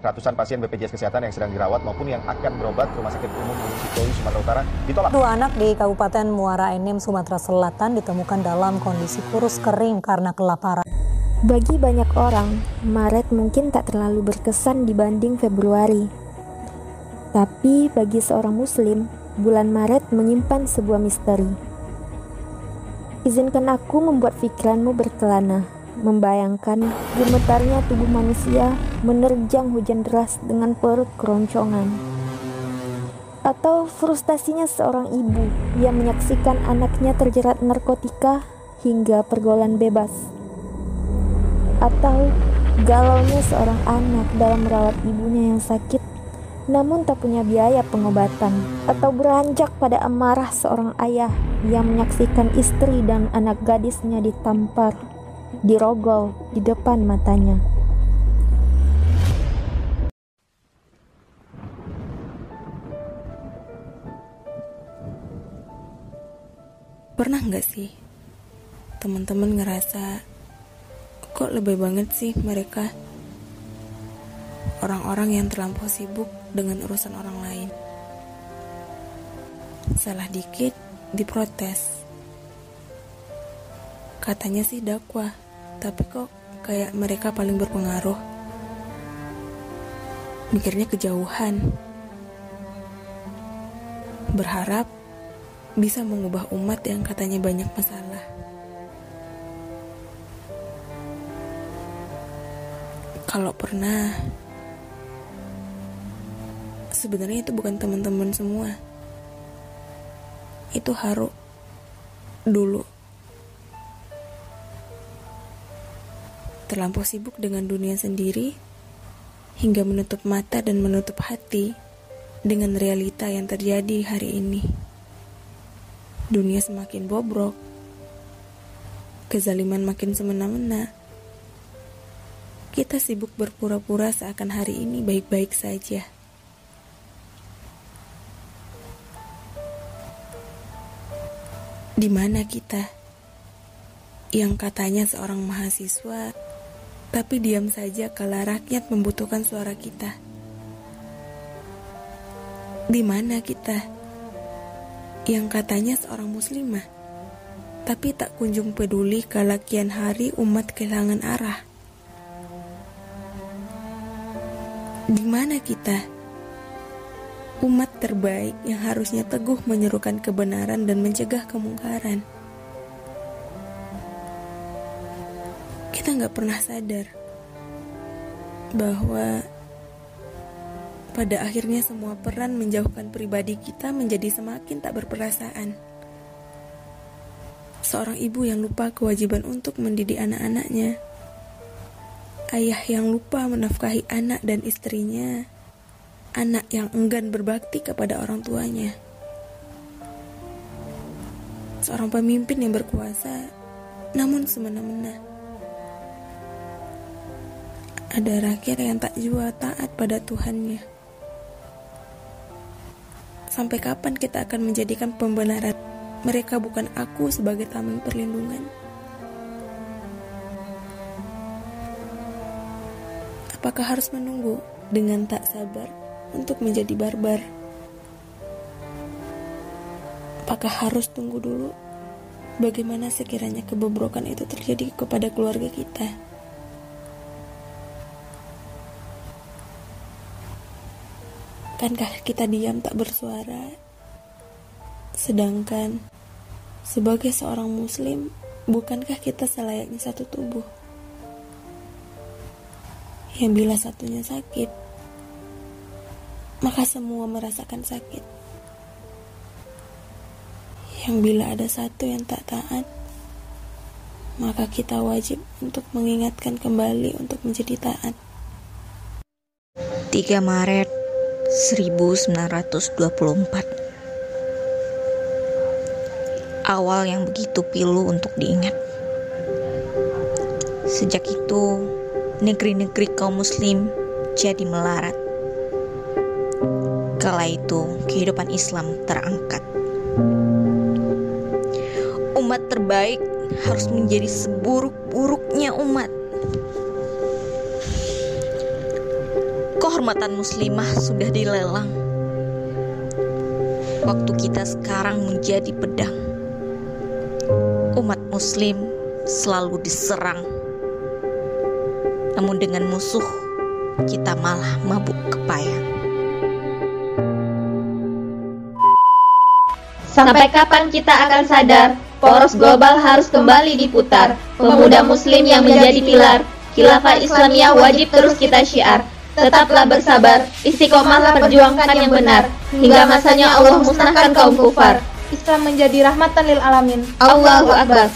ratusan pasien BPJS Kesehatan yang sedang dirawat maupun yang akan berobat ke Rumah Sakit Umum Gunung Sitoli, Sumatera Utara ditolak. Dua anak di Kabupaten Muara Enim, Sumatera Selatan ditemukan dalam kondisi kurus kering karena kelaparan. Bagi banyak orang, Maret mungkin tak terlalu berkesan dibanding Februari. Tapi bagi seorang muslim, bulan Maret menyimpan sebuah misteri. Izinkan aku membuat pikiranmu berkelana membayangkan gemetarnya tubuh manusia menerjang hujan deras dengan perut keroncongan. Atau frustasinya seorang ibu yang menyaksikan anaknya terjerat narkotika hingga pergaulan bebas. Atau galaunya seorang anak dalam merawat ibunya yang sakit namun tak punya biaya pengobatan atau beranjak pada amarah seorang ayah yang menyaksikan istri dan anak gadisnya ditampar dirogol di depan matanya. Pernah nggak sih teman-teman ngerasa kok lebih banget sih mereka orang-orang yang terlampau sibuk dengan urusan orang lain. Salah dikit diprotes Katanya sih dakwah, tapi kok kayak mereka paling berpengaruh. Mikirnya kejauhan. Berharap bisa mengubah umat yang katanya banyak masalah. Kalau pernah, sebenarnya itu bukan teman-teman semua. Itu haru dulu. Terlampau sibuk dengan dunia sendiri hingga menutup mata dan menutup hati dengan realita yang terjadi hari ini. Dunia semakin bobrok, kezaliman makin semena-mena. Kita sibuk berpura-pura seakan hari ini baik-baik saja. Di mana kita yang katanya seorang mahasiswa tapi diam saja kala rakyat membutuhkan suara kita. Di mana kita? Yang katanya seorang muslimah, tapi tak kunjung peduli kala kian hari umat kehilangan arah. Di mana kita? Umat terbaik yang harusnya teguh menyerukan kebenaran dan mencegah kemungkaran. Kita nggak pernah sadar bahwa pada akhirnya semua peran menjauhkan pribadi kita menjadi semakin tak berperasaan. Seorang ibu yang lupa kewajiban untuk mendidik anak-anaknya. Ayah yang lupa menafkahi anak dan istrinya. Anak yang enggan berbakti kepada orang tuanya. Seorang pemimpin yang berkuasa namun semena-mena ada rakyat yang tak jua taat pada Tuhannya. Sampai kapan kita akan menjadikan pembenaran mereka bukan aku sebagai tameng perlindungan? Apakah harus menunggu dengan tak sabar untuk menjadi barbar? Apakah harus tunggu dulu bagaimana sekiranya kebobrokan itu terjadi kepada keluarga kita? Akankah kita diam tak bersuara? Sedangkan sebagai seorang muslim, bukankah kita selayaknya satu tubuh? Yang bila satunya sakit, maka semua merasakan sakit. Yang bila ada satu yang tak taat, maka kita wajib untuk mengingatkan kembali untuk menjadi taat. 3 Maret 1924 Awal yang begitu pilu untuk diingat. Sejak itu negeri-negeri kaum muslim jadi melarat. Kala itu kehidupan Islam terangkat. Umat terbaik harus menjadi seburuk-buruknya umat kekuatan muslimah sudah dilelang. Waktu kita sekarang menjadi pedang. Umat muslim selalu diserang. Namun dengan musuh, kita malah mabuk kepayang. Sampai kapan kita akan sadar, poros global harus kembali diputar. Pemuda muslim yang menjadi pilar, khilafah Islamiyah wajib terus kita syiar. Tetaplah bersabar, istiqomahlah perjuangkan yang benar, hingga masanya Allah musnahkan kaum kufar. Islam menjadi rahmatan lil alamin. Allahu Akbar.